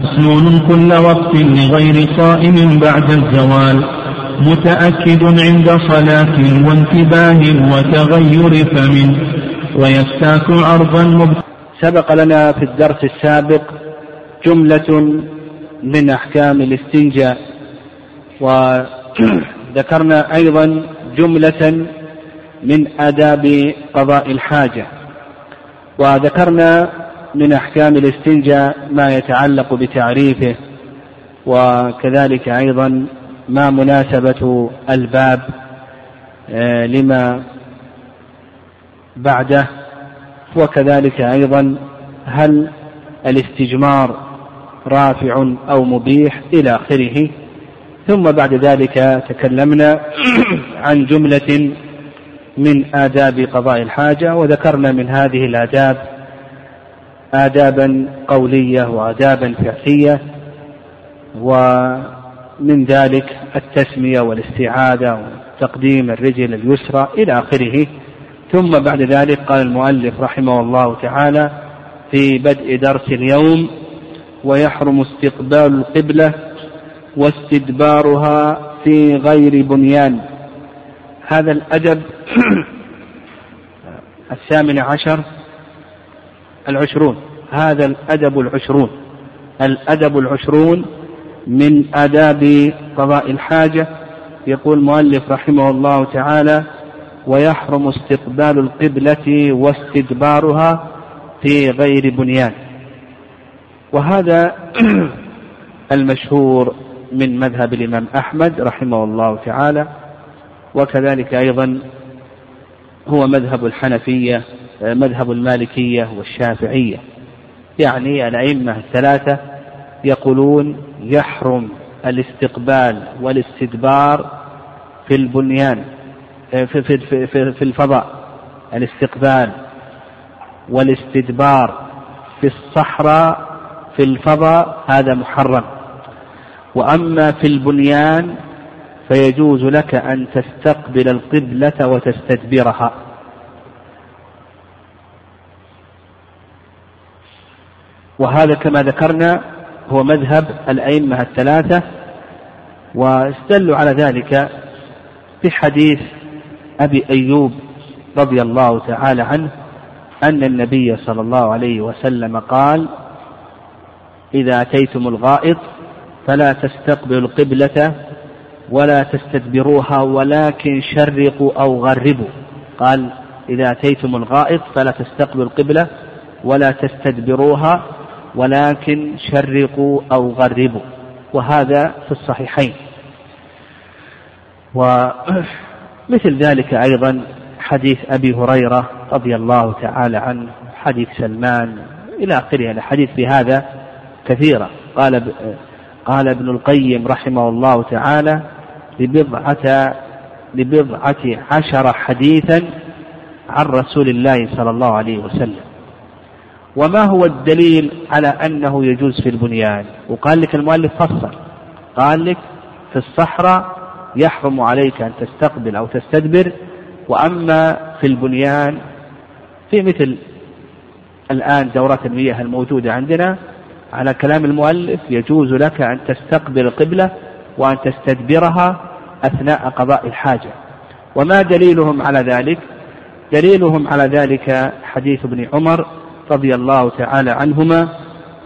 مسنون كل وقت لغير صائم بعد الزوال متأكد عند صلاة وانتباه وتغير فم ويستاك عرضا سبق لنا في الدرس السابق جملة من أحكام الاستنجاء وذكرنا أيضا جملة من آداب قضاء الحاجة. وذكرنا من أحكام الاستنجاء ما يتعلق بتعريفه وكذلك أيضا ما مناسبة الباب آه، لما بعده وكذلك أيضا هل الاستجمار رافع أو مبيح إلى آخره. ثم بعد ذلك تكلمنا عن جملة من آداب قضاء الحاجة وذكرنا من هذه الآداب آدابا قولية وآدابا فعلية ومن ذلك التسمية والاستعاذة وتقديم الرجل اليسرى إلى آخره. ثم بعد ذلك قال المؤلف رحمه الله تعالى في بدء درس اليوم ويحرم استقبال القبلة واستدبارها في غير بنيان. هذا الأدب الثامن عشر العشرون. هذا الأدب العشرون. الأدب العشرون من آداب قضاء الحاجة يقول المؤلف رحمه الله تعالى ويحرم استقبال القبلة واستدبارها في غير بنيان. وهذا المشهور من مذهب الإمام أحمد رحمه الله تعالى. وكذلك أيضا هو مذهب الحنفية مذهب المالكية والشافعية. يعني الأئمة الثلاثة يقولون يحرم الاستقبال والاستدبار في البنيان في, في, في, في الفضاء. الاستقبال والاستدبار في الصحراء في الفضاء هذا محرم. وأما في البنيان فيجوز لك أن تستقبل القبلة وتستدبرها. وهذا كما ذكرنا هو مذهب الأئمة الثلاثة واستدلوا على ذلك بحديث أبي أيوب رضي الله تعالى عنه أن النبي صلى الله عليه وسلم قال إذا أتيتم الغائط فلا تستقبلوا القبلة ولا تستدبروها ولكن شرقوا أو غربوا. قال إذا أتيتم الغائط فلا تستقبلوا القبلة ولا تستدبروها ولكن شرقوا أو غربوا. وهذا في الصحيحين. ومثل ذلك أيضا حديث أبي هريرة رضي الله تعالى عنه حديث سلمان إلى آخره. الحديث بهذا كثيرة. قال قال ابن القيم رحمه الله تعالى لبضعة لبضعة عشر حديثا عن رسول الله صلى الله عليه وسلم. وما هو الدليل على أنه يجوز في البنيان؟ وقال لك المؤلف فصل قال لك في الصحراء يحرم عليك أن تستقبل أو تستدبر وأما في البنيان في مثل الآن دورات المياه الموجودة عندنا على كلام المؤلف يجوز لك أن تستقبل القبلة وأن تستدبرها أثناء قضاء الحاجة. وما دليلهم على ذلك؟ دليلهم على ذلك حديث ابن عمر رضي الله تعالى عنهما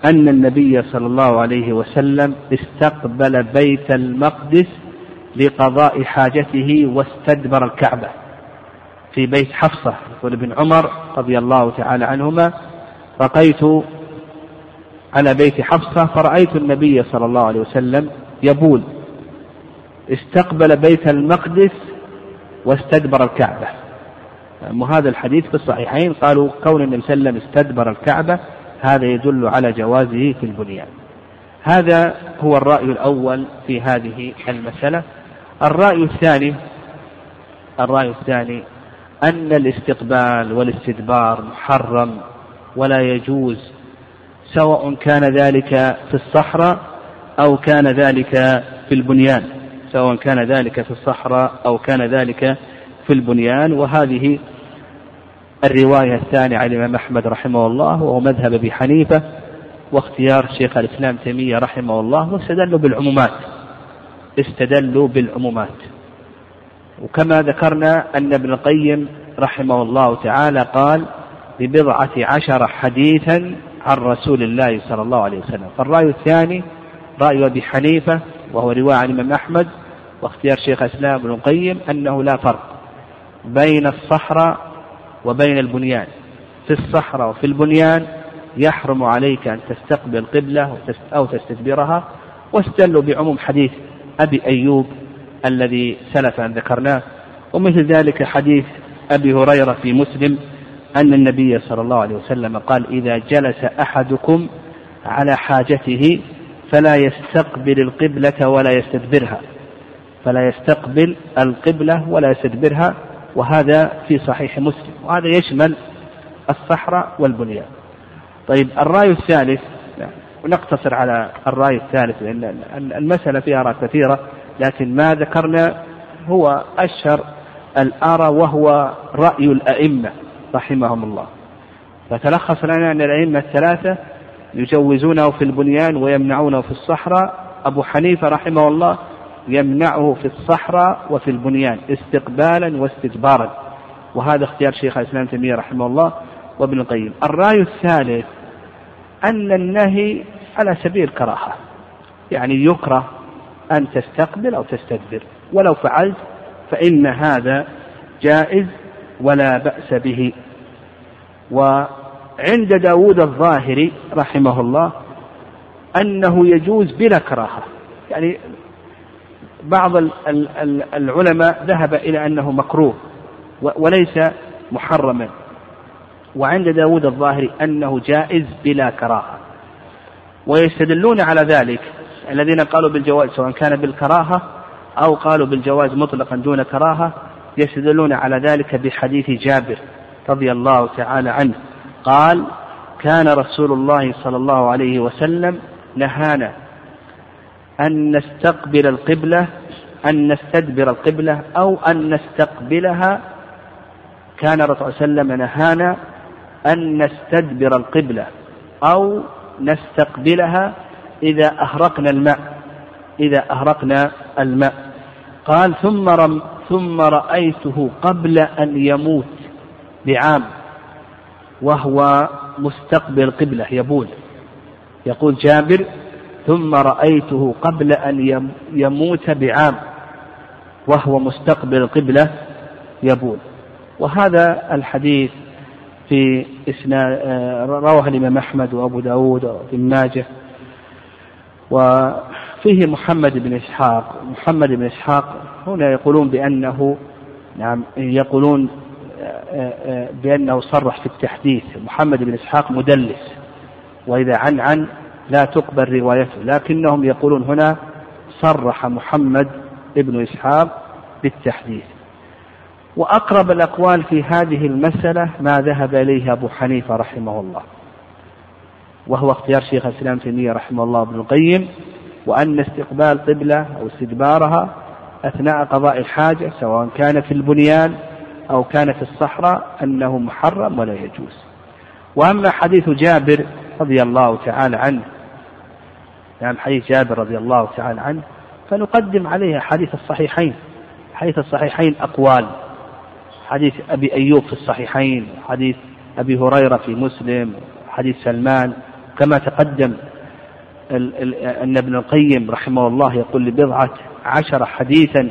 أن النبي صلى الله عليه وسلم استقبل بيت المقدس لقضاء حاجته واستدبر الكعبة في بيت حفصة. يقول ابن عمر رضي الله تعالى عنهما رقيت على بيت حفصة فرأيت النبي صلى الله عليه وسلم يبول استقبل بيت المقدس واستدبر الكعبة. وهذا الحديث في الصحيحين قالوا كون النبي صلى الله عليه وسلم استدبر الكعبة هذا يدل على جوازه في البنيان. هذا هو الرأي الأول في هذه المسألة. الرأي الثاني الرأي الثاني أن الاستقبال والاستدبار محرم ولا يجوز سواء كان ذلك في الصحراء أو كان ذلك في البنيان. سواء كان ذلك في الصحراء أو كان ذلك في البنيان. وهذه الرواية الثانية عن الإمام أحمد رحمه الله وهو مذهب أبي حنيفة واختيار شيخ الإسلام تيمية رحمه الله واستدلوا بالعمومات. استدلوا بالعمومات. وكما ذكرنا أن ابن القيم رحمه الله تعالى قال ببضعة عشر حديثا عن رسول الله صلى الله عليه وسلم فالرأي الثاني رأي أبي حنيفة وهو رواية عن الإمام أحمد واختيار شيخ الإسلام ابن القيم أنه لا فرق بين الصحراء وبين البنيان. في الصحراء وفي البنيان يحرم عليك أن تستقبل قبلة أو تستدبرها واستدلوا بعموم حديث أبي أيوب الذي سلف أن ذكرناه. ومثل ذلك حديث أبي هريرة في مسلم أن النبي صلى الله عليه وسلم قال إذا جلس أحدكم على حاجته فلا يستقبل القبلة ولا يستدبرها. فلا يستقبل القبلة ولا يستدبرها وهذا في صحيح مسلم وهذا يشمل الصحراء والبنيان. طيب الرأي الثالث ونقتصر على الرأي الثالث لأن المسألة فيها آراء كثيرة لكن ما ذكرنا هو أشهر الآراء وهو رأي الأئمة رحمهم الله. فتلخص لنا أن الأئمة الثلاثة يجوزونه في البنيان ويمنعونه في الصحراء. أبو حنيفة رحمه الله يمنعه في الصحراء وفي البنيان استقبالا واستجبارا. وهذا اختيار شيخ الإسلام تيمية رحمه الله وابن القيم. الرأي الثالث أن النهي على سبيل الكراهة يعني يكره أن تستقبل أو تستدبر. ولو فعلت فإن هذا جائز ولا بأس به. وعند داود الظاهري رحمه الله أنه يجوز بلا كراهة. يعني بعض العلماء ذهب إلى أنه مكروه وليس محرما. وعند داود الظاهري أنه جائز بلا كراهة. ويستدلون على ذلك الذين قالوا بالجواز سواء كان بالكراهة أو قالوا بالجواز مطلقا دون كراهة يستدلون على ذلك بحديث جابر رضي الله تعالى عنه. قال كان رسول الله صلى الله عليه وسلم نهانا أن نستقبل القبلة أن نستدبر القبلة أو أن نستقبلها. كان الرسول صلى الله عليه وسلم نهانا أن نستدبر القبلة أو نستقبلها إذا أهرقنا الماء إذا أهرقنا الماء. قال ثم رم ثم رأيته قبل أن يموت بعام وهو مستقبل قبلة يبول. يقول جابر ثم رأيته قبل أن يموت بعام وهو مستقبل القبلة يبول. وهذا الحديث في آه، رواه الإمام أحمد وأبو داود وابن ماجه. وفيه محمد بن إسحاق. محمد بن إسحاق هنا يقولون بأنه نعم يقولون آه، آه، بأنه صرح في التحديث. محمد بن إسحاق مدلس. وإذا عن عن لا تقبل روايته لكنهم يقولون هنا صرح محمد بن إسحاق بالتحديث. وأقرب الأقوال في هذه المسألة ما ذهب إليه أبو حنيفة رحمه الله وهو اختيار شيخ الإسلام تيمية رحمه الله ابن القيم وأن استقبال قبلة أو استدبارها أثناء قضاء الحاجة سواء كان في البنيان أو كان في الصحراء أنه محرم ولا يجوز. وأما حديث جابر رضي الله تعالى عنه يعني حديث جابر رضي الله تعالى عنه فنقدم عليه حديث الصحيحين حديث الصحيحين أقوال. حديث أبي أيوب في الصحيحين حديث أبي هريرة في مسلم حديث سلمان. كما تقدم أن ابن القيم رحمه الله يقول لبضعة عشر حديثا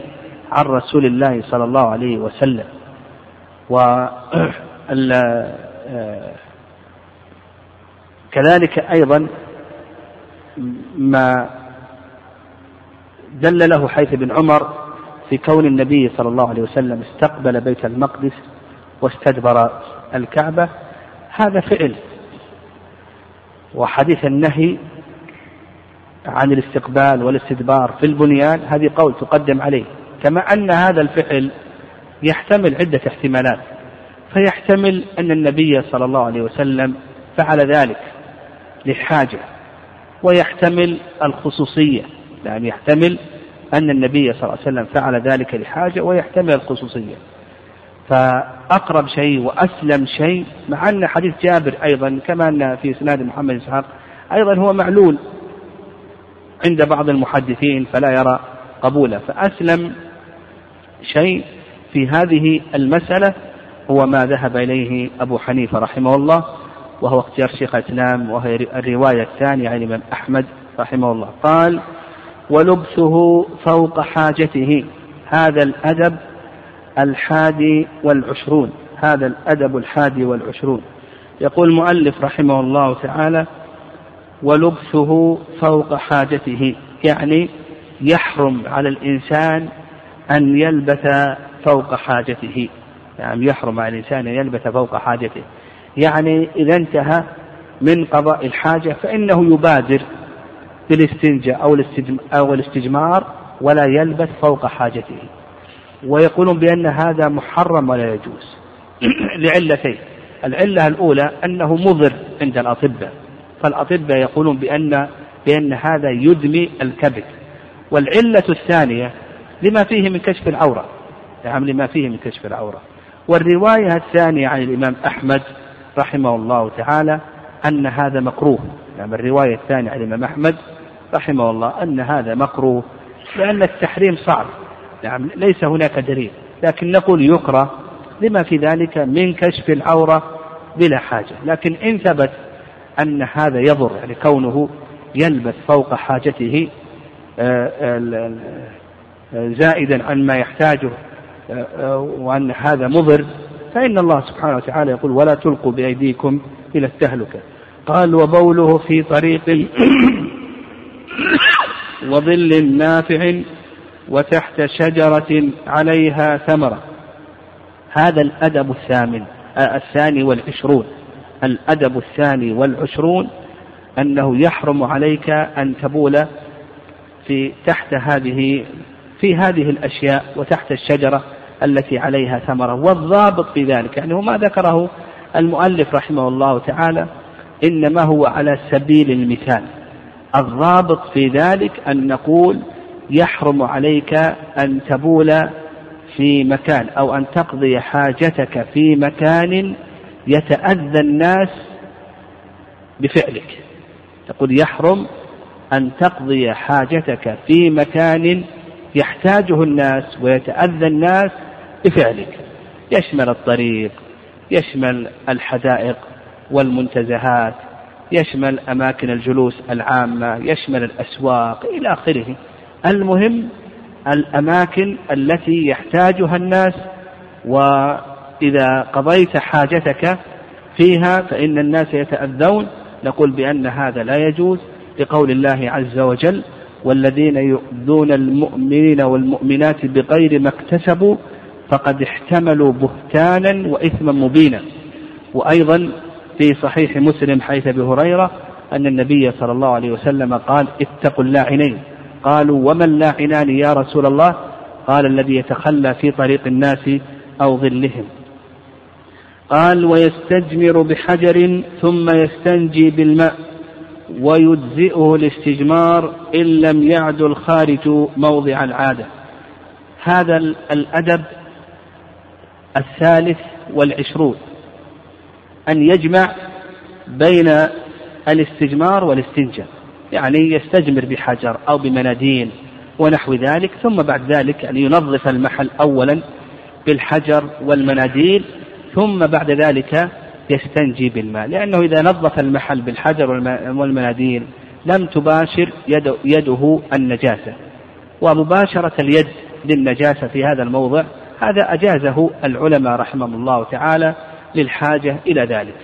عن رسول الله صلى الله عليه وسلم. و كذلك أيضا ما دل له حيث ابن عمر في كون النبي صلى الله عليه وسلم استقبل بيت المقدس واستدبر الكعبة هذا فعل. وحديث النهي عن الاستقبال والاستدبار في البنيان هذه قول تقدم عليه. كما أن هذا الفعل يحتمل عدة احتمالات. فيحتمل أن النبي صلى الله عليه وسلم فعل ذلك لحاجة ويحتمل الخصوصية يعني يحتمل أن النبي صلى الله عليه وسلم فعل ذلك لحاجة ويحتمل الخصوصية. فأقرب شيء وأسلم شيء مع أن حديث جابر أيضا كما أن في إسناد محمد إسحاق أيضا هو معلول عند بعض المحدثين فلا يرى قبوله. فأسلم شيء في هذه المسألة هو ما ذهب إليه أبو حنيفة رحمه الله وهو اختيار شيخ الإسلام وهي الرواية الثانية عن الإمام أحمد رحمه الله. قال ولبسه فوق حاجته. هذا الأدب الحادي والعشرون. هذا الأدب الحادي والعشرون. يقول المؤلف رحمه الله تعالى ولبسه فوق حاجته. يعني يحرم على الإنسان أن يلبث فوق حاجته. يعني يحرم على الإنسان أن يلبث فوق حاجته. يعني إذا انتهى من قضاء الحاجة فإنه يبادر بالاستنجاء أو أو الاستجمار ولا يلبث فوق حاجته. ويقولون بأن هذا محرم ولا يجوز لعلتين. العلة الأولى أنه مضر عند الأطباء. فالأطباء يقولون بأن بأن هذا يدمي الكبد. والعلة الثانية لما فيه من كشف العورة. نعم لما فيه من كشف العورة. والرواية الثانية عن الإمام أحمد رحمه الله تعالى أن هذا مكروه. نعم الرواية الثانية عن الإمام أحمد رحمه الله أن هذا مكروه لأن التحريم صعب. نعم ليس هناك دليل لكن نقول يكره لما في ذلك من كشف العورة بلا حاجة. لكن إن ثبت أن هذا يضر يعني كونه يلبس فوق حاجته آه، آه، زائدا عن ما يحتاجه آه، وأن هذا مضر فإن الله سبحانه وتعالى يقول ولا تلقوا بأيديكم إلى التهلكة. قال وبوله في طريق وظل نافع وتحت شجرة عليها ثمرة. هذا الأدب الثامن الثاني والعشرون. الأدب الثاني والعشرون أنه يحرم عليك أن تبول في تحت هذه في هذه الأشياء وتحت الشجرة التي عليها ثمرة والضابط في ذلك يعني وما ذكره المؤلف رحمه الله تعالى إنما هو على سبيل المثال. الضابط في ذلك أن نقول يحرم عليك أن تبول في مكان أو أن تقضي حاجتك في مكان يتأذى الناس بفعلك. تقول يحرم أن تقضي حاجتك في مكان يحتاجه الناس ويتأذى الناس بفعلك. يشمل الطريق يشمل الحدائق والمنتزهات يشمل أماكن الجلوس العامة يشمل الأسواق إلى آخره. المهم الأماكن التي يحتاجها الناس وإذا قضيت حاجتك فيها فإن الناس يتأذون. نقول بأن هذا لا يجوز لقول الله عز وجل والذين يؤذون المؤمنين والمؤمنات بغير ما اكتسبوا فقد احتملوا بهتانا وإثما مبينا. وأيضا في صحيح مسلم حيث أبي هريرة أن النبي صلى الله عليه وسلم قال اتقوا اللاعنين. قالوا وما اللاعنان يا رسول الله؟ قال الذي يتخلى في طريق الناس أو ظلهم. قال ويستجمر بحجر ثم يستنجي بالماء ويجزئه الاستجمار إن لم يعد الخارج موضع العادة. هذا الأدب الثالث والعشرون أن يجمع بين الاستجمار والاستنجاء يعني يستجمر بحجر أو بمناديل ونحو ذلك ثم بعد ذلك أن ينظف المحل أولا بالحجر والمناديل ثم بعد ذلك يستنجي بالماء لأنه إذا نظف المحل بالحجر والمناديل لم تباشر يد يده النجاسة ومباشرة اليد للنجاسة في هذا الموضع هذا أجازه العلماء رحمهم الله تعالى للحاجة إلى ذلك.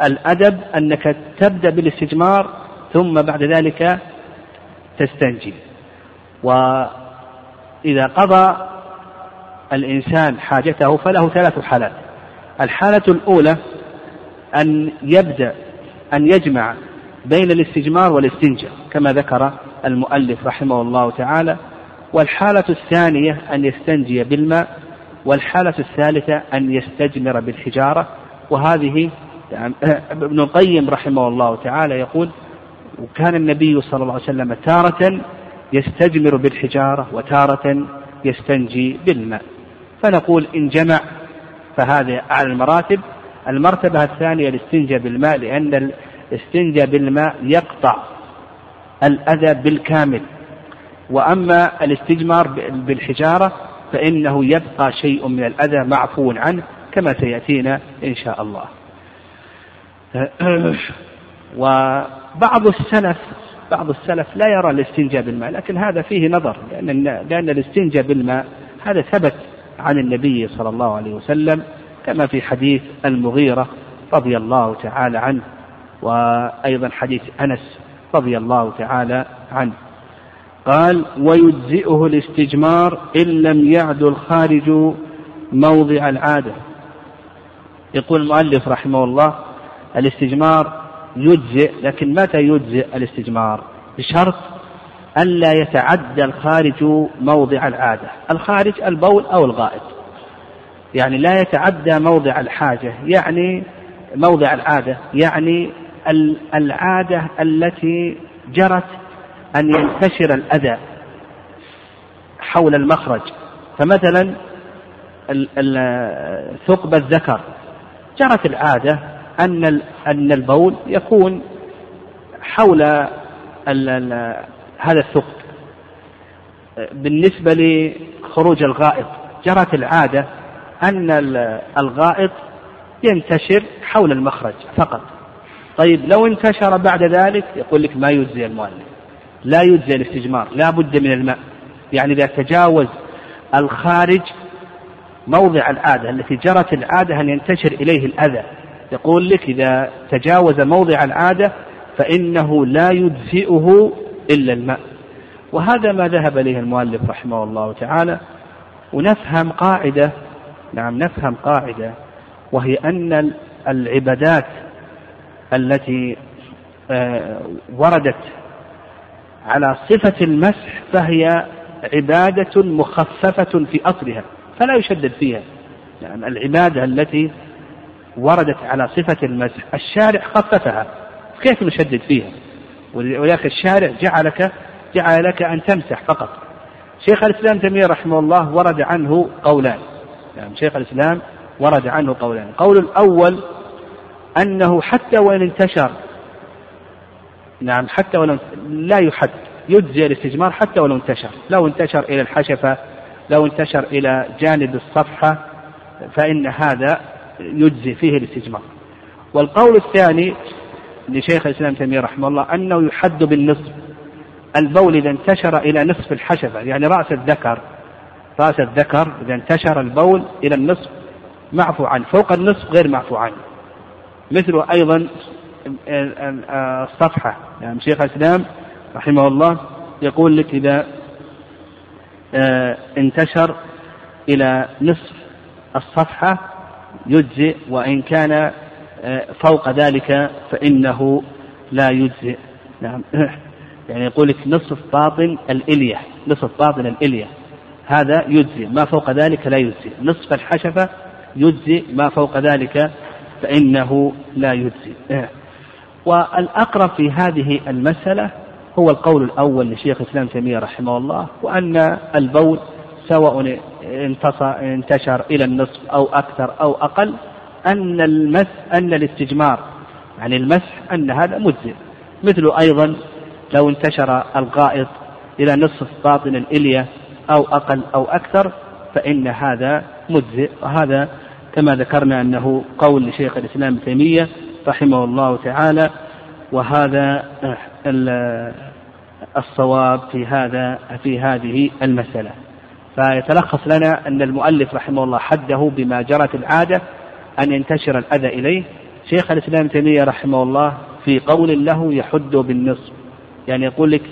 فالأدب أنك تبدأ بالاستجمار ثم بعد ذلك تستنجي. وإذا قضى الإنسان حاجته فله ثلاث حالات. الحالة الأولى أن يبدأ أن يجمع بين الاستجمار والاستنجاء كما ذكر المؤلف رحمه الله تعالى. والحالة الثانية أن يستنجي بالماء والحالة الثالثة أن يستجمر بالحجارة. وهذه يعني ابن القيم رحمه الله تعالى يقول وكان النبي صلى الله عليه وسلم تارة يستجمر بالحجارة وتارة يستنجي بالماء. فنقول إن جمع فهذا أعلى المراتب. المرتبة الثانية الاستنجاء بالماء لأن الاستنجاء بالماء يقطع الأذى بالكامل. وأما الاستجمار بالحجارة فإنه يبقى شيء من الأذى معفو عنه كما سيأتينا إن شاء الله. وبعض السلف بعض السلف لا يرى الاستنجاء بالماء لكن هذا فيه نظر لأن لأن الاستنجاء بالماء هذا ثبت عن النبي صلى الله عليه وسلم كما في حديث المغيرة رضي الله تعالى عنه وأيضا حديث أنس رضي الله تعالى عنه. قال ويجزئه الاستجمار إن لم يعد الخارج موضع العادة. يقول المؤلف رحمه الله الاستجمار يجزئ لكن متى يجزئ الاستجمار؟ بشرط ألا يتعدى الخارج موضع العادة. الخارج البول أو الغائط يعني لا يتعدى موضع الحاجة يعني موضع العادة يعني العادة التي جرت أن ينتشر الأذى حول المخرج. فمثلا ثقب الذكر. جرت العادة أن أن البول يكون حول هذا الثقب. بالنسبة لخروج الغائط جرت العادة أن الغائط ينتشر حول المخرج فقط. طيب لو انتشر بعد ذلك يقول لك ما يجزي المؤلف. لا يجزي الاستجمار لا بد من الماء. يعني إذا تجاوز الخارج موضع العادة التي جرت العادة أن ينتشر إليه الأذى يقول لك إذا تجاوز موضع العادة فإنه لا يجزئه إلا الماء. وهذا ما ذهب إليه المؤلف رحمه الله تعالى. ونفهم قاعدة نعم نفهم قاعدة وهي أن العبادات التي آه، وردت على صفة المسح فهي عبادة مخففة في أصلها فلا يشدد فيها يعني العبادة التي وردت على صفة المسح الشارع خففها كيف نشدد فيها؟ ولكن الشارع جعلك جعل لك أن تمسح فقط. شيخ الإسلام تيمية رحمه الله ورد عنه قولان يعني شيخ الإسلام ورد عنه قولان. القول الأول أنه حتى وإن انتشر نعم حتى ولو لا يحد يجزي الاستجمار حتى ولو انتشر. لو انتشر إلى الحشفة لو انتشر إلى جانب الصفحة فإن هذا يجزي فيه الاستجمار. والقول الثاني لشيخ الإسلام تيمية رحمه الله أنه يحد بالنصف البول إذا انتشر إلى نصف الحشفة يعني رأس الذكر رأس الذكر إذا انتشر البول إلى النصف معفو عنه فوق النصف غير معفو عنه مثل أيضا الصفحة. يعني شيخ الإسلام رحمه الله يقول لك إذا آه، انتشر إلى نصف الصفحة يجزئ وإن كان آه، فوق ذلك فإنه لا يجزئ. نعم يعني يقول لك نصف باطن الإلية نصف باطن الإلية هذا يجزئ ما فوق ذلك لا يجزئ. نصف الحشفة يجزئ ما فوق ذلك فإنه لا يجزئ. والأقرب في هذه المسألة هو القول الأول لشيخ الإسلام تيمية رحمه الله وأن البول سواء انتشر إلى النصف أو أكثر أو أقل أن المس أن الاستجمار يعني المسح أن هذا مجزئ. مثل أيضا لو انتشر الغائط إلى نصف باطن الإلية أو أقل أو أكثر فإن هذا مجزئ. وهذا كما ذكرنا أنه قول لشيخ الإسلام تيمية رحمه الله تعالى وهذا الصواب في هذا في هذه المسألة. فيتلخص لنا أن المؤلف رحمه الله حده بما جرت العادة أن ينتشر الأذى إليه. شيخ الإسلام تيمية رحمه الله في قول له يحد بالنصف. يعني يقول لك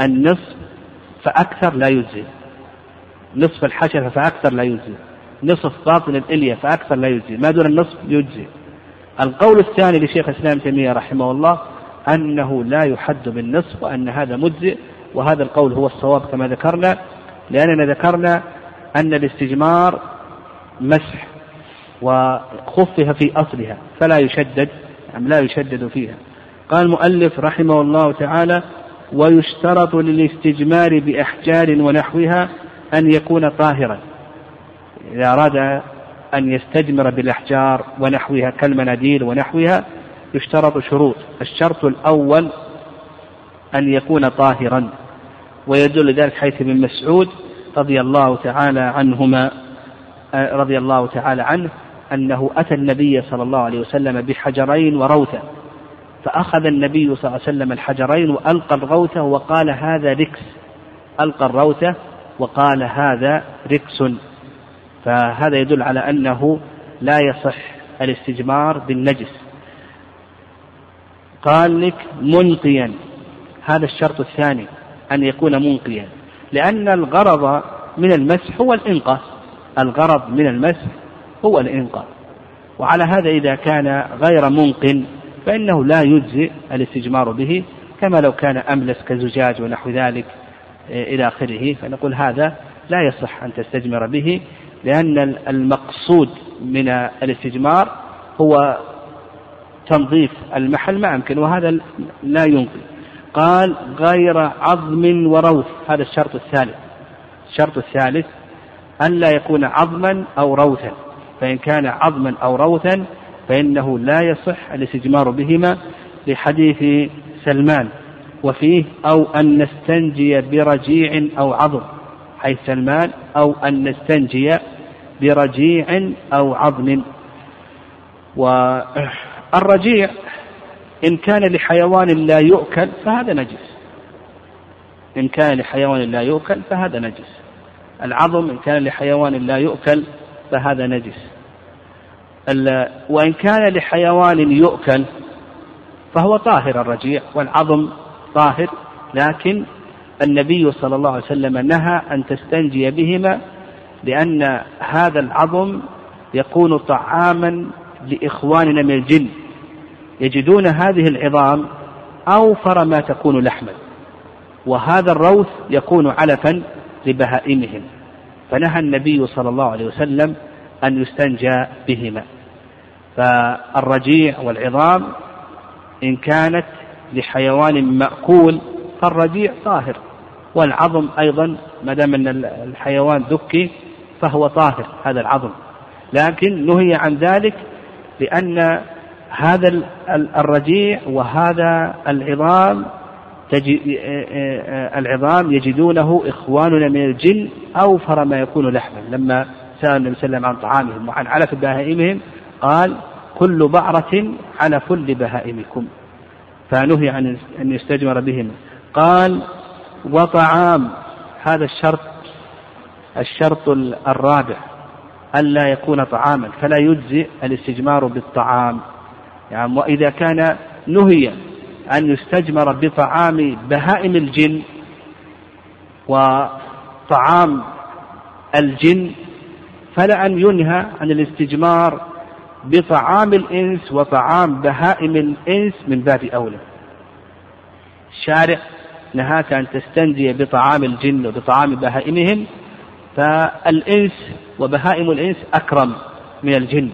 النصف فأكثر لا يجزي. نصف الحشفة فأكثر لا يجزي. نصف باطن الإلية فأكثر لا يجزي. ما دون النصف يجزي. القول الثاني لشيخ الإسلام تيمية رحمه الله أنه لا يحد بالنصف وأن هذا مجزئ وهذا القول هو الصواب كما ذكرنا لأننا ذكرنا أن الاستجمار مسح وخفف في أصلها فلا يشدد أم لا يشدد فيها. قال المؤلف رحمه الله تعالى ويشترط للاستجمار بأحجار ونحوها أن يكون طاهرا. إذا أراد أن يستجمر بالأحجار ونحوها كالمناديل ونحوها يشترط شروط. الشرط الأول أن يكون طاهرا ويدل ذلك حيث ابن مسعود رضي الله تعالى عنهما رضي الله تعالى عنه أنه أتى النبي صلى الله عليه وسلم بحجرين وروثة. فأخذ النبي صلى الله عليه وسلم الحجرين وألقى الروثة وقال هذا ركس. ألقى الروثة وقال هذا ركس. فهذا يدل على أنه لا يصح الاستجمار بالنجس. قال لك منقيا. هذا الشرط الثاني أن يكون منقيا. لأن الغرض من المسح هو الإنقاذ. الغرض من المسح هو الإنقاذ. وعلى هذا إذا كان غير منق فإنه لا يجزئ الاستجمار به كما لو كان أملس كزجاج ونحو ذلك إلى آخره. فنقول هذا لا يصح أن تستجمر به. لأن المقصود من الاستجمار هو تنظيف المحل ما أمكن وهذا لا ينقي قال غير عظم وروث هذا الشرط الثالث. الشرط الثالث ألا يكون عظما أو روثا. فإن كان عظما أو روثا فإنه لا يصح الاستجمار بهما لحديث سلمان. وفيه أو أن نستنجي برجيع أو عظم. حيث سلمان أو أن نستنجي برجيع أو عظم. والرجيع إن كان لحيوان لا يؤكل فهذا نجس. إن كان لحيوان لا يؤكل فهذا نجس. العظم إن كان لحيوان لا يؤكل فهذا نجس. وإن كان لحيوان يؤكل فهو طاهر الرجيع والعظم طاهر لكن النبي صلى الله عليه وسلم نهى أن تستنجي بهما لأن هذا العظم يكون طعاما لإخواننا من الجن. يجدون هذه العظام أوفر ما تكون لحما وهذا الروث يكون علفا لبهائمهم. فنهى النبي صلى الله عليه وسلم أن يستنجى بهما. فالرجيع والعظام إن كانت لحيوان مأكول فالرجيع طاهر. والعظم أيضا ما دام أن الحيوان ذكي فهو طاهر هذا العظم. لكن نهي عن ذلك لأن هذا الرجيع وهذا العظام العظام يجدونه إخواننا من الجن أوفر ما يكون لحما. لما سأل النبي صلى الله عليه وسلم عن طعامهم وعن علف بهائمهم قال كل بعرة علف لبهائمكم فنهي عن أن يستجمر بهم قال وطعام هذا الشرط الشرط الرابع ألا يكون طعاما فلا يجزئ الاستجمار بالطعام. يعني وإذا كان نهي أن يستجمر بطعام بهائم الجن وطعام الجن فلا أن ينهى عن الاستجمار بطعام الإنس وطعام بهائم الإنس من باب أولى. الشارع نهاك أن تستنجي بطعام الجن وبطعام بهائمهم فالإنس وبهائم الإنس أكرم من الجن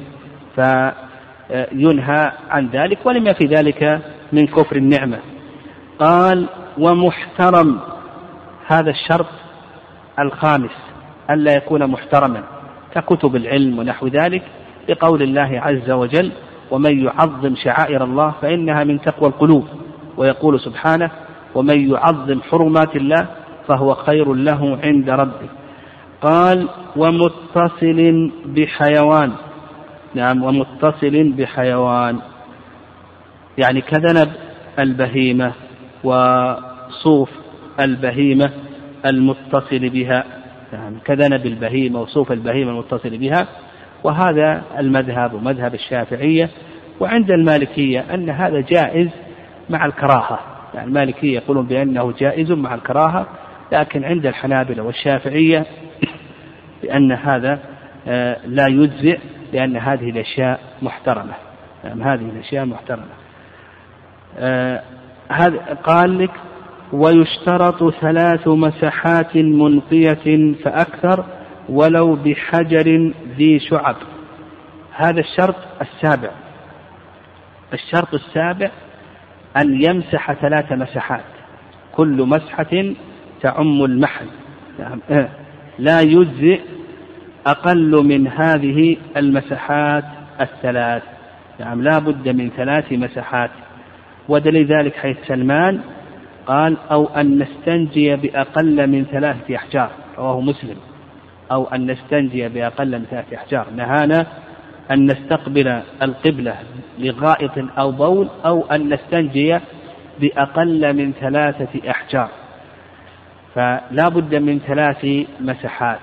فينهى عن ذلك ولما في ذلك من كفر النعمة. قال ومحترم هذا الشرط الخامس ألا يكون محترما ككتب العلم ونحو ذلك بقول الله عز وجل ومن يعظم شعائر الله فإنها من تقوى القلوب ويقول سبحانه ومن يعظم حرمات الله فهو خير له عند ربه. قال ومتصل بحيوان. نعم ومتصل بحيوان. يعني كذنب البهيمة وصوف البهيمة المتصل بها. نعم كذنب البهيمة وصوف البهيمة المتصل بها. وهذا المذهب ومذهب الشافعية. وعند المالكية أن هذا جائز مع الكراهة. المالكية يقولون بأنه جائز مع الكراهة لكن عند الحنابلة والشافعية بأن هذا آه، لا يجزئ لأن هذه الأشياء محترمة. يعني هذه الأشياء محترمة. آه، هذا قال لك ويشترط ثلاث مسحات منقية فأكثر ولو بحجر ذي شعب. هذا الشرط السابع. الشرط السابع أن يمسح ثلاث مسحات كل مسحة تعم المحل. يعني لا يجزئ أقل من هذه المسحات الثلاث. نعم. لا بد من ثلاث مسحات ودليل ذلك حيث سلمان قال أو أن نستنجي بأقل من ثلاثة أحجار. رواه مسلم. أو أن نستنجي بأقل من ثلاثة أحجار. نهانا أن نستقبل القبلة لغائط أو بول أو أن نستنجي بأقل من ثلاثة أحجار. فلا بد من ثلاث مسحات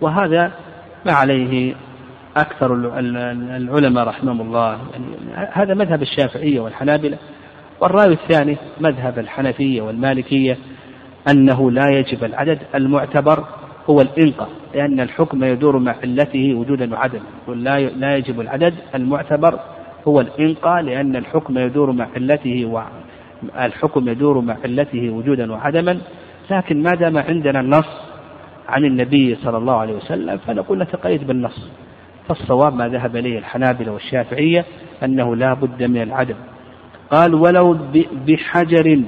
وهذا ما عليه أكثر العلماء رحمهم الله. يعني هذا مذهب الشافعية والحنابلة. والرأي الثاني مذهب الحنفية والمالكية أنه لا يجب العدد المعتبر هو الإنقاء لأن الحكم يدور مع علته وجودا وعدما لا لا يجب العدد المعتبر هو الإنقاء لأن الحكم يدور مع علته و الحكم يدور مع علته وجودا وعدما لكن ما دام عندنا النص عن النبي صلى الله عليه وسلم فنقول نتقيد بالنص. فالصواب ما ذهب إليه الحنابلة والشافعية أنه لا بد من العدم. قال ولو بحجر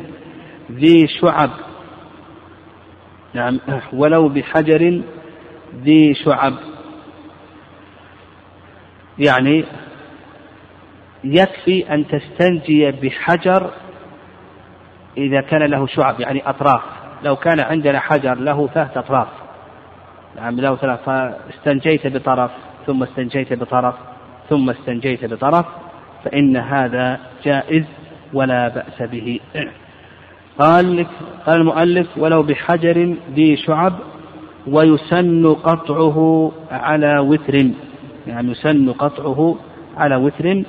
ذي شعب نعم. ولو بحجر ذي شعب. يعني يكفي أن تستنجي بحجر إذا كان له شعب يعني أطراف. لو كان عندنا حجر له ثلاث أطراف. نعم له ثلاث. فاستنجيت بطرف ثم استنجيت بطرف ثم استنجيت بطرف فإن هذا جائز ولا بأس به. قال قال المؤلف ولو بحجر ذي شعب ويسن قطعه على وتر. يعني يسن قطعه على وتر.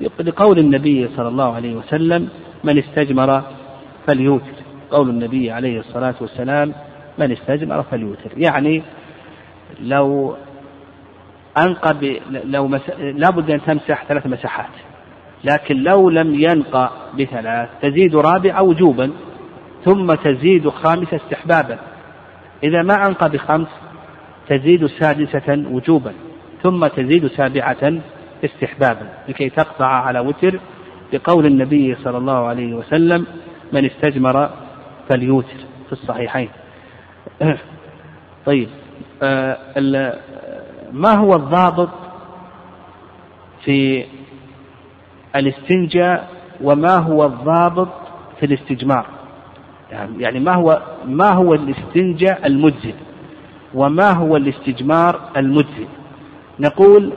لقول النبي صلى الله عليه وسلم من استجمر فليوتر. قول النبي عليه الصلاة والسلام من استجمر فليوتر. يعني لو أنقى لو مس... لابد أن تمسح ثلاث مساحات. لكن لو لم ينقى بثلاث تزيد رابعة وجوبا ثم تزيد خامسة استحبابا. إذا ما أنقى بخمس تزيد سادسة وجوبا ثم تزيد سابعة استحبابا. لكي تقطع على وتر بقول النبي صلى الله عليه وسلم من استجمر فليوتر في الصحيحين. طيب آه ما هو الضابط في الاستنجاء وما هو الضابط في الاستجمار يعني, يعني ما هو ما هو الاستنجاء المجزي وما هو الاستجمار المجزي نقول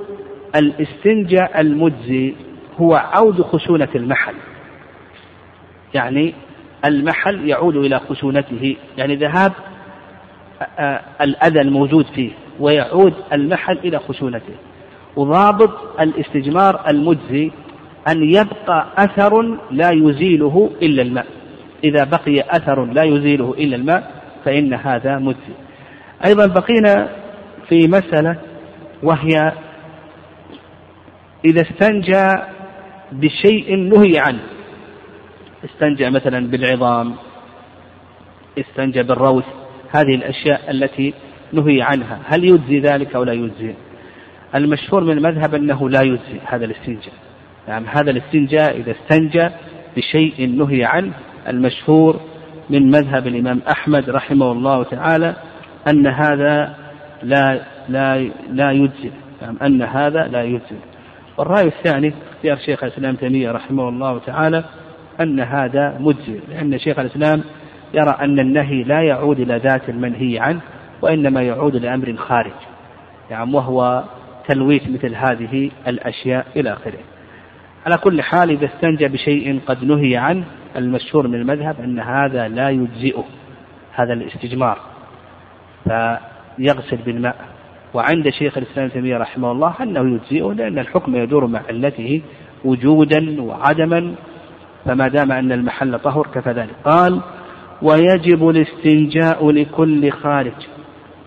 الاستنجاء المجزي هو عود خشونة المحل. يعني المحل يعود إلى خشونته. يعني ذهاب الأذى الموجود فيه ويعود المحل إلى خشونته. وضابط الاستجمار المجزي أن يبقى أثر لا يزيله إلا الماء. إذا بقي أثر لا يزيله إلا الماء فإن هذا مجزي. أيضا بقينا في مسألة وهي إذا استنجى بشيء نهي عنه. استنجى مثلا بالعظام استنجى بالروث هذه الأشياء التي نهي عنها. هل يجزي ذلك أو لا يجزي؟ المشهور من المذهب أنه لا يجزي هذا الاستنجاء. يعني هذا الاستنجاء إذا استنجى بشيء نهي عنه المشهور من مذهب الإمام أحمد رحمه الله تعالى أن هذا لا لا لا يجزي يعني أن هذا لا يجزي والرأي الثاني اختيار شيخ الإسلام تيمية رحمه الله تعالى أن هذا مجزي لأن شيخ الإسلام يرى أن النهي لا يعود إلى ذات المنهي عنه وإنما يعود لأمر خارج يعني وهو تلويث مثل هذه الأشياء إلى آخره. على كل حال إذا استنجى بشيء قد نهي عنه المشهور من المذهب أن هذا لا يجزئه هذا الاستجمار. فيغسل بالماء. وعند شيخ الإسلام ابن تيمية رحمه الله أنه يجزئه لأن الحكم يدور مع علته وجودا وعدما فما دام أن المحل طهر كفى ذلك. قال ويجب الاستنجاء لكل خارج.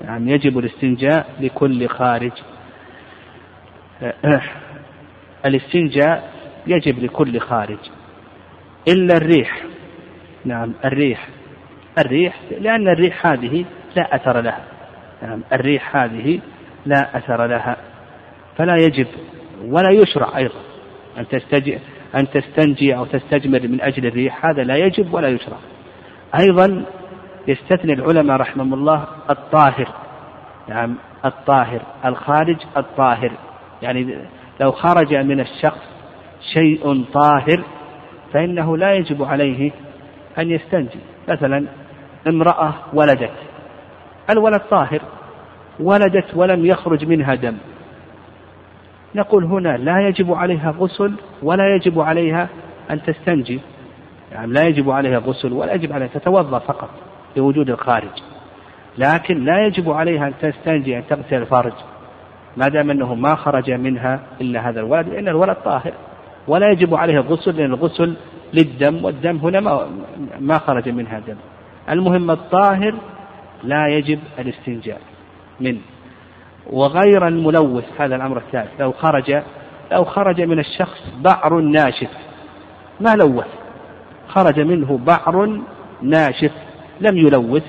يعني يجب الاستنجاء لكل خارج. الاستنجاء يجب لكل خارج. إلا الريح. نعم الريح. الريح لأن الريح هذه لا أثر لها. نعم الريح هذه لا أثر لها. فلا يجب ولا يشرع أيضا أن تستجي أن تستنجي أو تستجمر من أجل الريح. هذا لا يجب ولا يشرع. أيضا يستثني العلماء رحمهم الله الطاهر. نعم الطاهر. الخارج الطاهر. يعني لو خرج من الشخص شيء طاهر فإنه لا يجب عليه أن يستنجي. مثلا امرأة ولدت. الولد طاهر ولدت ولم يخرج منها دم. نقول هنا لا يجب عليها غسل ولا يجب عليها أن تستنجي. يعني لا يجب عليها غسل ولا يجب عليها تتوضأ فقط لوجود الخارج. لكن لا يجب عليها أن تستنجي أن تغسل الفرج. ما دام أنه ما خرج منها إلا هذا الولد لأن الولد طاهر. ولا يجب عليها الغسل لأن الغسل للدم والدم هنا ما, ما خرج منها دم. المهم الطاهر لا يجب الاستنجاء منه. وغير الملوث هذا الأمر الثالث. لو خرج لو خرج من الشخص بعر ناشف. ما لوث؟ خرج منه بعر ناشف. لم يلوث.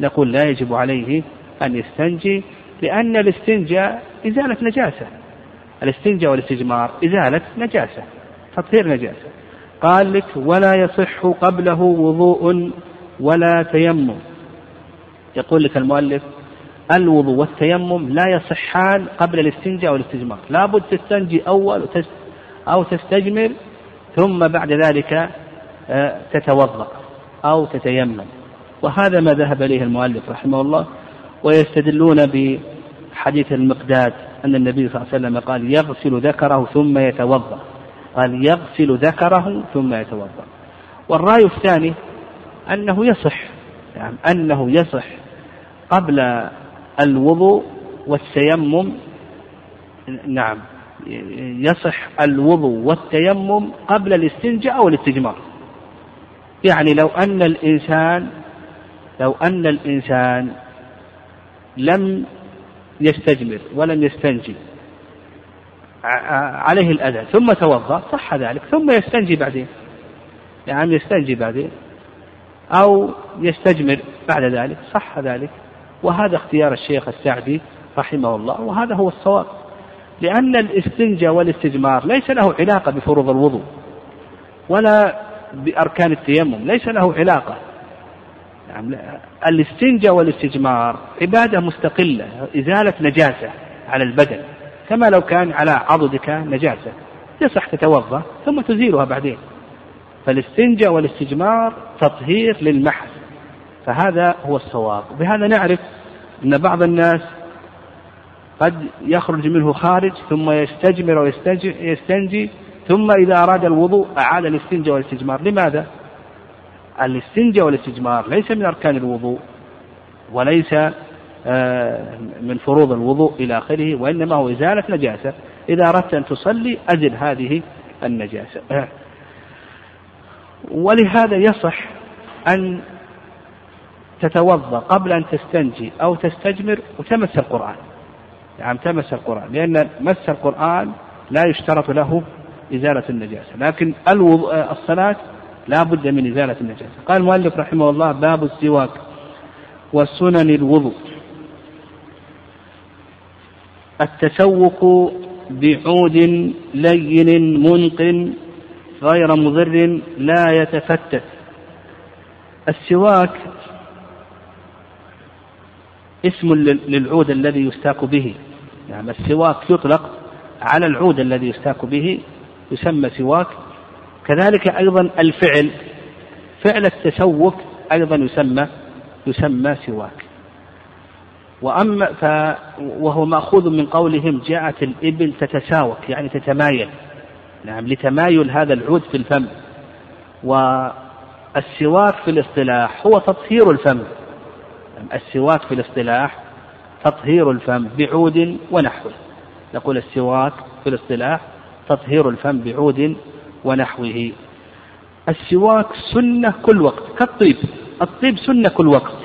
نقول لا يجب عليه أن يستنجي لأن الاستنجاء إزالة نجاسة. الاستنجاء والاستجمار إزالة نجاسة تطهير نجاسة. قال لك ولا يصح قبله وضوء ولا تيمم. يقول لك المؤلف الوضوء والتيمم لا يصحان قبل الاستنجاء والاستجمار. لابد تستنجي أول أو تستجمر ثم بعد ذلك آه، تتوضأ أو تتيمم. وهذا ما ذهب إليه المؤلف رحمه الله ويستدلون بحديث المقداد. أن النبي صلى الله عليه وسلم قال يغسل ذكره ثم يتوضأ. قال يغسل ذكره ثم يتوضأ. والرأي الثاني أنه يصح يعني أنه يصح قبل الوضوء والتيمم نعم يصح الوضوء والتيمم قبل الاستنجاء أو الاستجمار. يعني لو أن الإنسان لو أن الإنسان لم يستجمر ولم يستنجي. عليه الأذى. ثم توضأ صح ذلك. ثم يستنجي بعدين. يعني يستنجي بعدين. أو يستجمر بعد ذلك. صح ذلك. وهذا اختيار الشيخ السعدي رحمه الله وهذا هو الصواب. لأن الاستنجاء والاستجمار ليس له علاقة بفروض الوضوء ولا بأركان التيمم ليس له علاقة. الاستنجاء والاستجمار عبادة مستقلة إزالة نجاسة على البدن كما لو كان على عضدك نجاسة يصح تتوضأ ثم تزيلها بعدين. فالاستنجاء والاستجمار تطهير للمحل فهذا هو الصواب. بهذا نعرف أن بعض الناس قد يخرج منه خارج ثم يستجمر ويستنجي ثم إذا أراد الوضوء أعاد الاستنجاء والاستجمار. لماذا؟ الاستنجاء والاستجمار ليس من أركان الوضوء وليس آه، من فروض الوضوء إلى آخره وإنما هو إزالة نجاسة. إذا أردت أن تصلي أزل هذه النجاسة. ولهذا يصح أن تتوضأ قبل أن تستنجي أو تستجمر وتمس القرآن. يعني تمس القرآن لأن مس القرآن لا يشترط له إزالة النجاسة. لكن الصلاة لا بد من إزالة النجاسة. قال المؤلف رحمه الله باب السواك وسنن الوضوء. التسوق بعود لين منق غير مضر لا يتفتت. السواك اسم للعود الذي يستاك به. نعم السواك يطلق على العود الذي يستاك به يسمى سواك. كذلك أيضا الفعل فعل التسوك أيضا يسمى يسمى سواك. وأما ف وهو مأخوذ من قولهم جاءت الإبل تتساوك يعني تتمايل. نعم لتمايل هذا العود في الفم. والسواك في الاصطلاح هو تطهير الفم. السواك في الاصطلاح تطهير الفم بعود ونحوه. نقول السواك في الاصطلاح تطهير الفم بعود ونحوه. السواك سنة كل وقت. كالطيب. الطيب سنة كل وقت.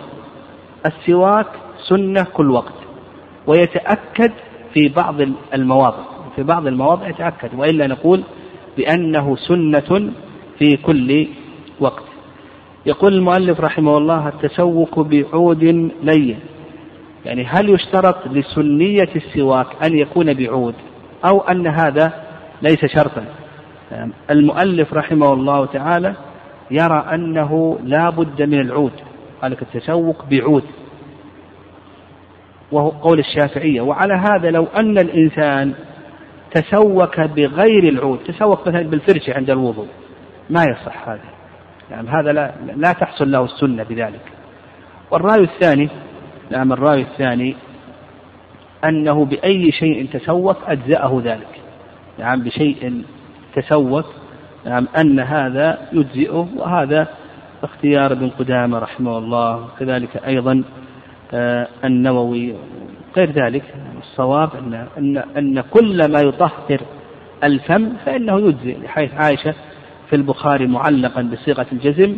السواك سنة كل وقت. ويتأكد في بعض المواضع. في بعض المواضع يتأكد. وإلا نقول بأنه سنة في كل وقت. يقول المؤلف رحمه الله التسوق بعود لين. يعني هل يشترط لسنية السواك أن يكون بعود أو أن هذا ليس شرطا؟ المؤلف رحمه الله تعالى يرى أنه لا بد من العود. قال لك التسوق بعود. وهو قول الشافعية. وعلى هذا لو أن الإنسان تسوك بغير العود تسوك مثلا بالفرشة عند الوضوء ما يصح هذا. يعني هذا لا, لا تحصل له السنة بذلك. والرأي الثاني نعم الرأي الثاني أنه بأي شيء تسوك أجزأه ذلك. نعم بشيء تسوك نعم أن هذا يجزئه وهذا اختيار ابن قدامة رحمه الله. كذلك أيضا آه النووي غير ذلك. الصواب أن, أن, أن كل ما يطهر الفم فإنه يجزئ لحيث عائشة في البخاري معلقا بصيغة الجزم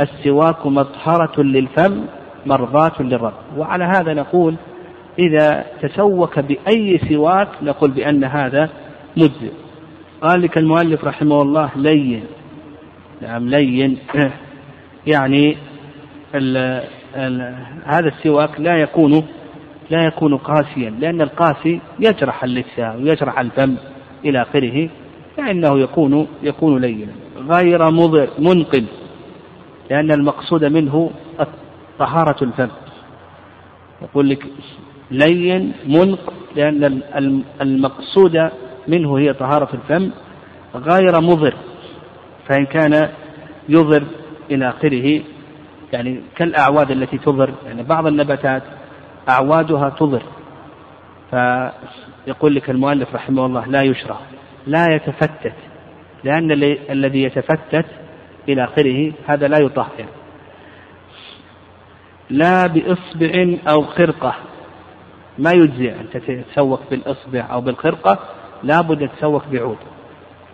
السواك مطهرة للفم مرضاة للرب. وعلى هذا نقول إذا تسوك بأي سواك نقول بأن هذا مجزئ قال لك المؤلف رحمه الله لين. نعم لين. يعني ال ال هذا السواك لا يكون لا يكون قاسيا لأن القاسي يجرح اللسان ويجرح الفم إلى آخره فإنه يكون يكون لينا. غير مضر منقل لأن المقصود منه طهارة الفم. يقول لك لين منق لأن المقصود منه هي طهارة الفم غير مضر فإن كان يضر إلى آخره يعني كالأعواد التي تضر يعني بعض النباتات أعوادها تضر. فيقول لك المؤلف رحمه الله لا يشرع لا يتفتت لأن الذي يتفتت إلى آخره هذا لا يطهر. لا بإصبع أو خرقة ما يجزي أن تتسوق بالإصبع أو بالخرقة لا بد تتسوق بعود.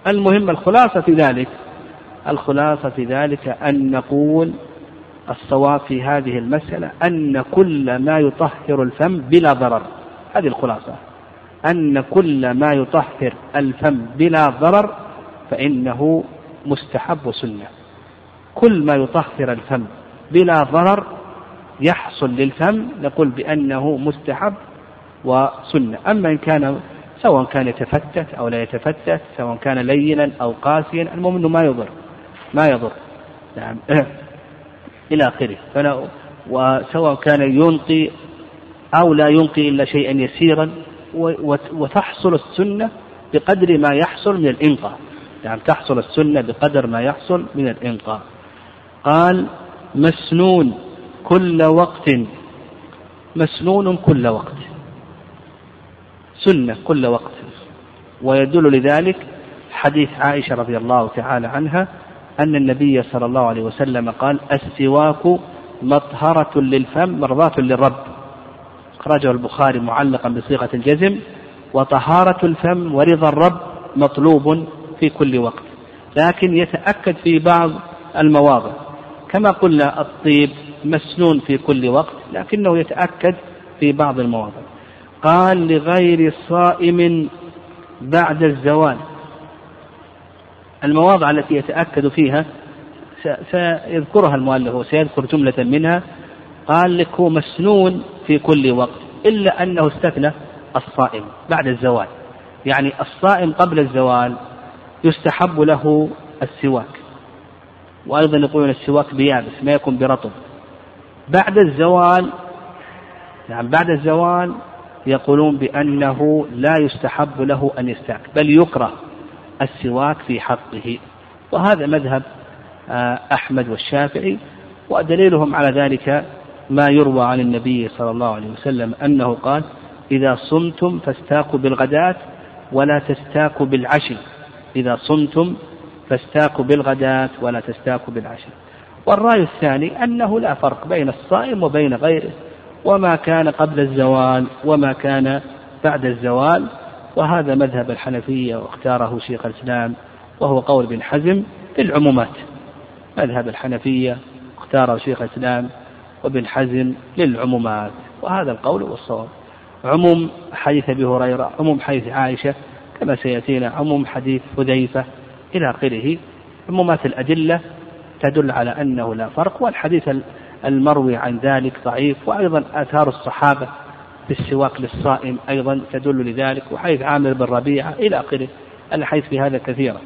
المهم الخلاصة في ذلك الخلاصة في ذلك أن نقول الصواب في هذه المسألة أن كل ما يطهر الفم بلا ضرر. هذه الخلاصة. أن كل ما يطهر الفم بلا ضرر فإنه مستحب سنة. كل ما يطهر الفم بلا ضرر يحصل للفم نقول بأنه مستحب وسنة. أما إن كان سواء كان يتفتت أو لا يتفتت سواء كان لينا أو قاسيا المهم أنه ما يضر ما يضر. نعم. إلى آخره. فلا وسواء كان ينقي أو لا ينقي إلا شيئا يسيرا وتحصل السنة بقدر ما يحصل من الإنقاء يعني تحصل السنة بقدر ما يحصل من الإنقاء قال مسنون كل وقت. مسنون كل وقت. سنة كل وقت. ويدل لذلك حديث عائشة رضي الله تعالى عنها أن النبي صلى الله عليه وسلم قال السواك مطهرة للفم مرضاة للرب. أخرجه البخاري معلقا بصيغة الجزم وطهارة الفم ورضا الرب مطلوب في كل وقت. لكن يتأكد في بعض المواضع. كما قلنا الطيب مسنون في كل وقت لكنه يتأكد في بعض المواضع. قال لغير صائم بعد الزوال. المواضع التي يتأكد فيها سيذكرها المؤلف وسيذكر جملة منها. قال لك هو مسنون في كل وقت إلا أنه استثنى الصائم بعد الزوال. يعني الصائم قبل الزوال يستحب له السواك. وأيضا يقولون السواك بيابس ما يكون برطب. بعد الزوال يعني بعد الزوال يقولون بأنه لا يستحب له أن يستاك بل يكره السواك في حقه. وهذا مذهب آه، أحمد والشافعي ودليلهم على ذلك ما يروى عن النبي صلى الله عليه وسلم أنه قال إذا صمتم فاستاكوا بالغداة ولا تستاكوا بالعشي. إذا صمتم فاستاكوا بالغداة ولا تستاكوا بالعشي. والرأي الثاني أنه لا فرق بين الصائم وبين غيره. وما كان قبل الزوال وما كان بعد الزوال وهذا مذهب الحنفية واختاره شيخ الإسلام وهو قول ابن حزم في العمومات. مذهب الحنفية اختاره شيخ الإسلام وابن حزم للعمومات وهذا القول هو الصواب. عموم حديث أبي هريرة عموم حديث عائشة كما سيأتينا عموم حديث حذيفة إلى آخره. عمومات الأدلة تدل على أنه لا فرق والحديث المروي عن ذلك ضعيف وأيضا آثار الصحابة بالسواك للصائم أيضا تدل لذلك وحيث عامر بن ربيعة إلى آخره الحديث في هذا كثيرا.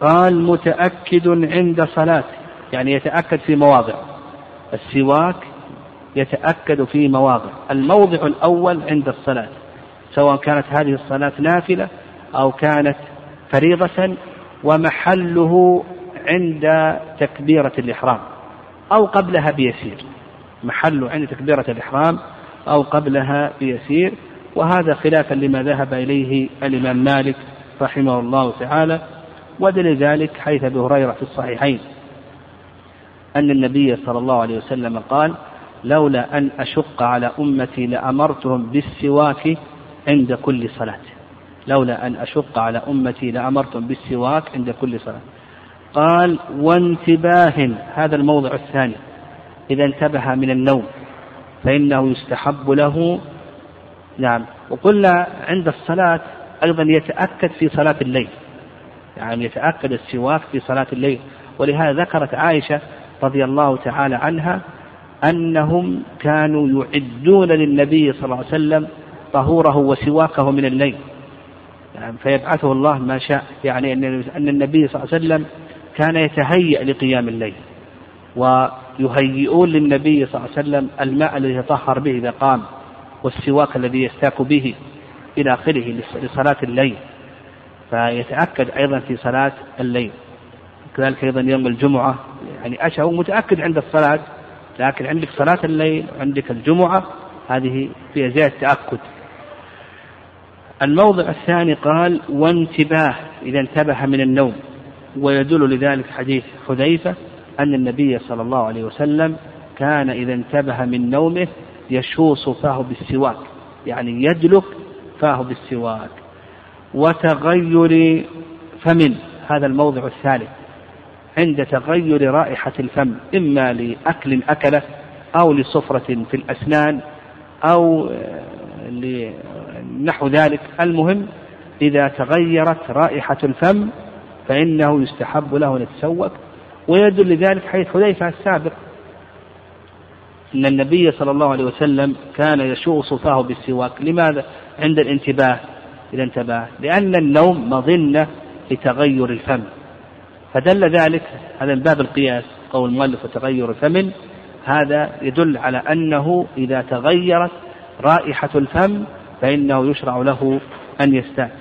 قال متأكد عند صلاة يعني يتأكد في مواضع. السواك يتأكد في مواضع. الموضع الأول عند الصلاة سواء كانت هذه الصلاة نافلة أو كانت فريضة ومحله عند تكبيرة الإحرام. أو قبلها بيسير. محله عند تكبيرة الإحرام أو قبلها بيسير. وهذا خلافا لما ذهب إليه الإمام مالك رحمه الله تعالى ودليل ذلك حيث أبي هريرة في الصحيحين. أن النبي صلى الله عليه وسلم قال لولا أن أشق على أمتي لأمرتهم بالسواك عند كل صلاة. لولا أن أشق على أمتي لأمرتهم بالسواك عند كل صلاة. قال وانتباه هذا الموضع الثاني. إذا انتبه من النوم فإنه يستحب له. نعم. وقلنا عند الصلاة أيضا يتأكد في صلاة الليل. يعني يتأكد السواك في صلاة الليل. ولهذا ذكرت عائشة رضي الله تعالى عنها أنهم كانوا يعدون للنبي صلى الله عليه وسلم طهوره وسواكه من الليل. يعني فيبعثه الله ما شاء. يعني أن النبي صلى الله عليه وسلم كان يتهيأ لقيام الليل ويهيئون للنبي صلى الله عليه وسلم الماء الذي يتطهر به إذا قام والسواك الذي يستاك به إلى آخره لصلاة الليل. فيتأكد أيضا في صلاة الليل. كذلك أيضا يوم الجمعة يعني أشهر متأكد عند الصلاة لكن عندك صلاة الليل وعندك الجمعة هذه فيها زيادة تأكد الموضع الثاني قال وانتباه إذا انتبه من النوم. ويدل لذلك حديث حذيفة أن النبي صلى الله عليه وسلم كان إذا انتبه من نومه يشوص فاه بالسواك يعني يدلك فاه بالسواك. وتغير فم هذا الموضع الثالث عند تغير رائحة الفم إما لأكل أكله أو لصفرة في الأسنان أو آه، نحو ذلك. المهم إذا تغيرت رائحة الفم فإنه يستحب له أن يتسوق ويدل لذلك حديث حذيفة السابق. أن النبي صلى الله عليه وسلم كان يشوص فاه بالسواك. لماذا؟ عند الانتباه. إذا انتبه لأن النوم مظنة لتغير الفم. فدل ذلك على باب القياس قول المؤلف وتغير الفم. هذا يدل على أنه إذا تغيرت رائحة الفم فإنه يشرع له أن يستاك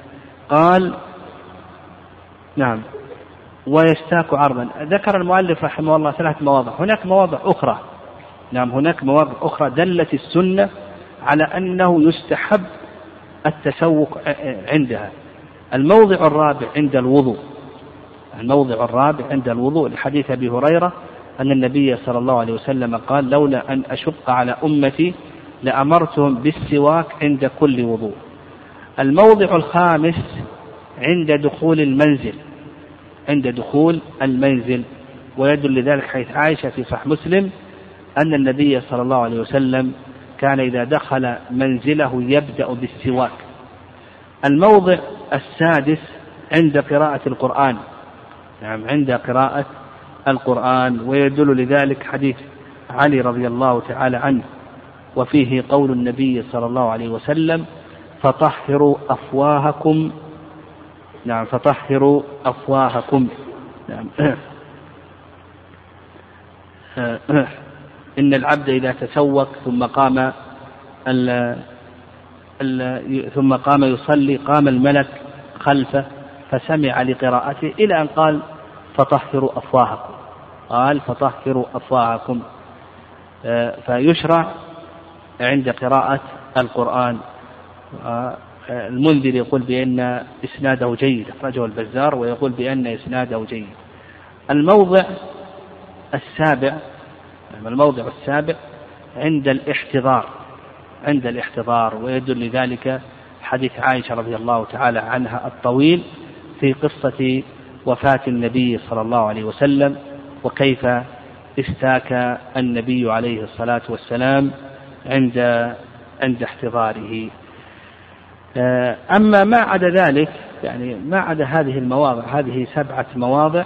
قال نعم. ويستاك عرضا. ذكر المؤلف رحمه الله ثلاث مواضع. هناك مواضع أخرى. نعم هناك مواضع أخرى دلت السنة على أنه يستحب التسوق عندها. الموضع الرابع عند الوضوء. الموضع الرابع عند الوضوء. لحديث أبي هريرة أن النبي صلى الله عليه وسلم قال لولا أن أشق على أمتي لأمرتهم بالسواك عند كل وضوء. الموضع الخامس عند دخول المنزل. عند دخول المنزل. ويدل لذلك حيث عائشة في صح مسلم أن النبي صلى الله عليه وسلم كان إذا دخل منزله يبدأ بالسواك. الموضع السادس عند قراءة القرآن. نعم عند قراءة القرآن. ويدل لذلك حديث علي رضي الله تعالى عنه. وفيه قول النبي صلى الله عليه وسلم فطهروا أفواهكم نعم فطهروا أفواهكم. نعم. إن العبد إذا تسوق ثم قام ال ال ثم قام يصلي قام الملك خلفه فسمع لقراءته إلى أن قال فطهروا أفواهكم. قال فطهروا أفواهكم. آه، فيشرع عند قراءة القرآن. آه، المنذر يقول بأن إسناده جيد أخرجه البزار ويقول بأن إسناده جيد. الموضع السابع الموضع السابع عند الاحتضار عند الاحتضار ويدل لذلك حديث عائشة رضي الله تعالى عنها الطويل في قصة وفاة النبي صلى الله عليه وسلم وكيف استاك النبي عليه الصلاة والسلام عند عند احتضاره. أما ما عدا ذلك يعني ما عدا هذه المواضع هذه سبعة مواضع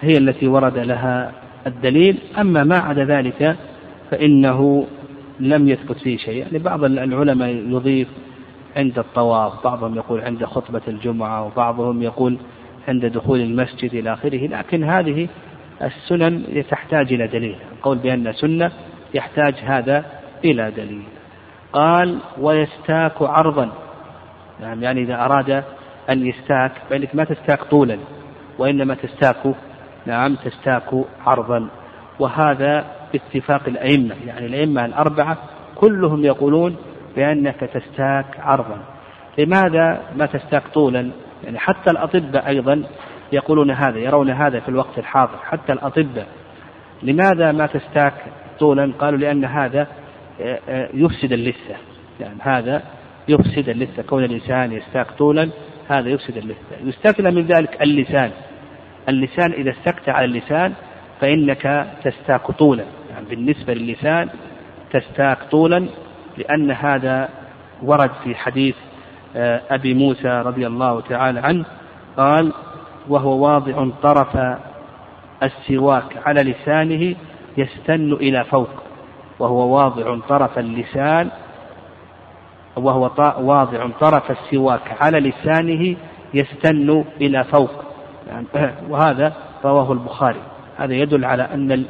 هي التي ورد لها الدليل. أما ما عدا ذلك فإنه لم يثبت فيه شيء. يعني بعض العلماء يضيف عند الطواف بعضهم يقول عند خطبة الجمعة وبعضهم يقول عند دخول المسجد إلى آخره. لكن هذه السنن تحتاج إلى دليل. القول بأن سنة يحتاج هذا إلى دليل. قال ويستاك عرضا نعم يعني إذا أراد أن يستاك فإنك ما تستاك طولا وإنما تستاك نعم تستاك عرضا. وهذا باتفاق الأئمة يعني الأئمة الأربعة كلهم يقولون بأنك تستاك عرضا. لماذا ما تستاك طولا؟ يعني حتى الأطباء أيضا يقولون هذا يرون هذا في الوقت الحاضر. حتى الأطباء. لماذا ما تستاك طولا؟ قالوا لأن هذا آه، آه، يفسد اللثة. يعني هذا يفسد اللثة كون الإنسان يستاك طولا هذا يفسد اللثة. يستثنى من ذلك اللسان. اللسان إذا استكت على اللسان فإنك تستاك طولا. يعني بالنسبة للسان تستاك طولا لأن هذا ورد في حديث آه، أبي موسى رضي الله تعالى عنه قال وهو واضع طرف السواك على لسانه يستن إلى فوق. وهو واضع طرف اللسان وهو واضع طرف السواك على لسانه يستن إلى فوق. وهذا رواه البخاري. هذا يدل على أن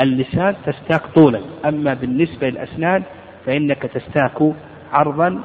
اللسان تستاك طولا. أما بالنسبة للأسنان فإنك تستاك عرضا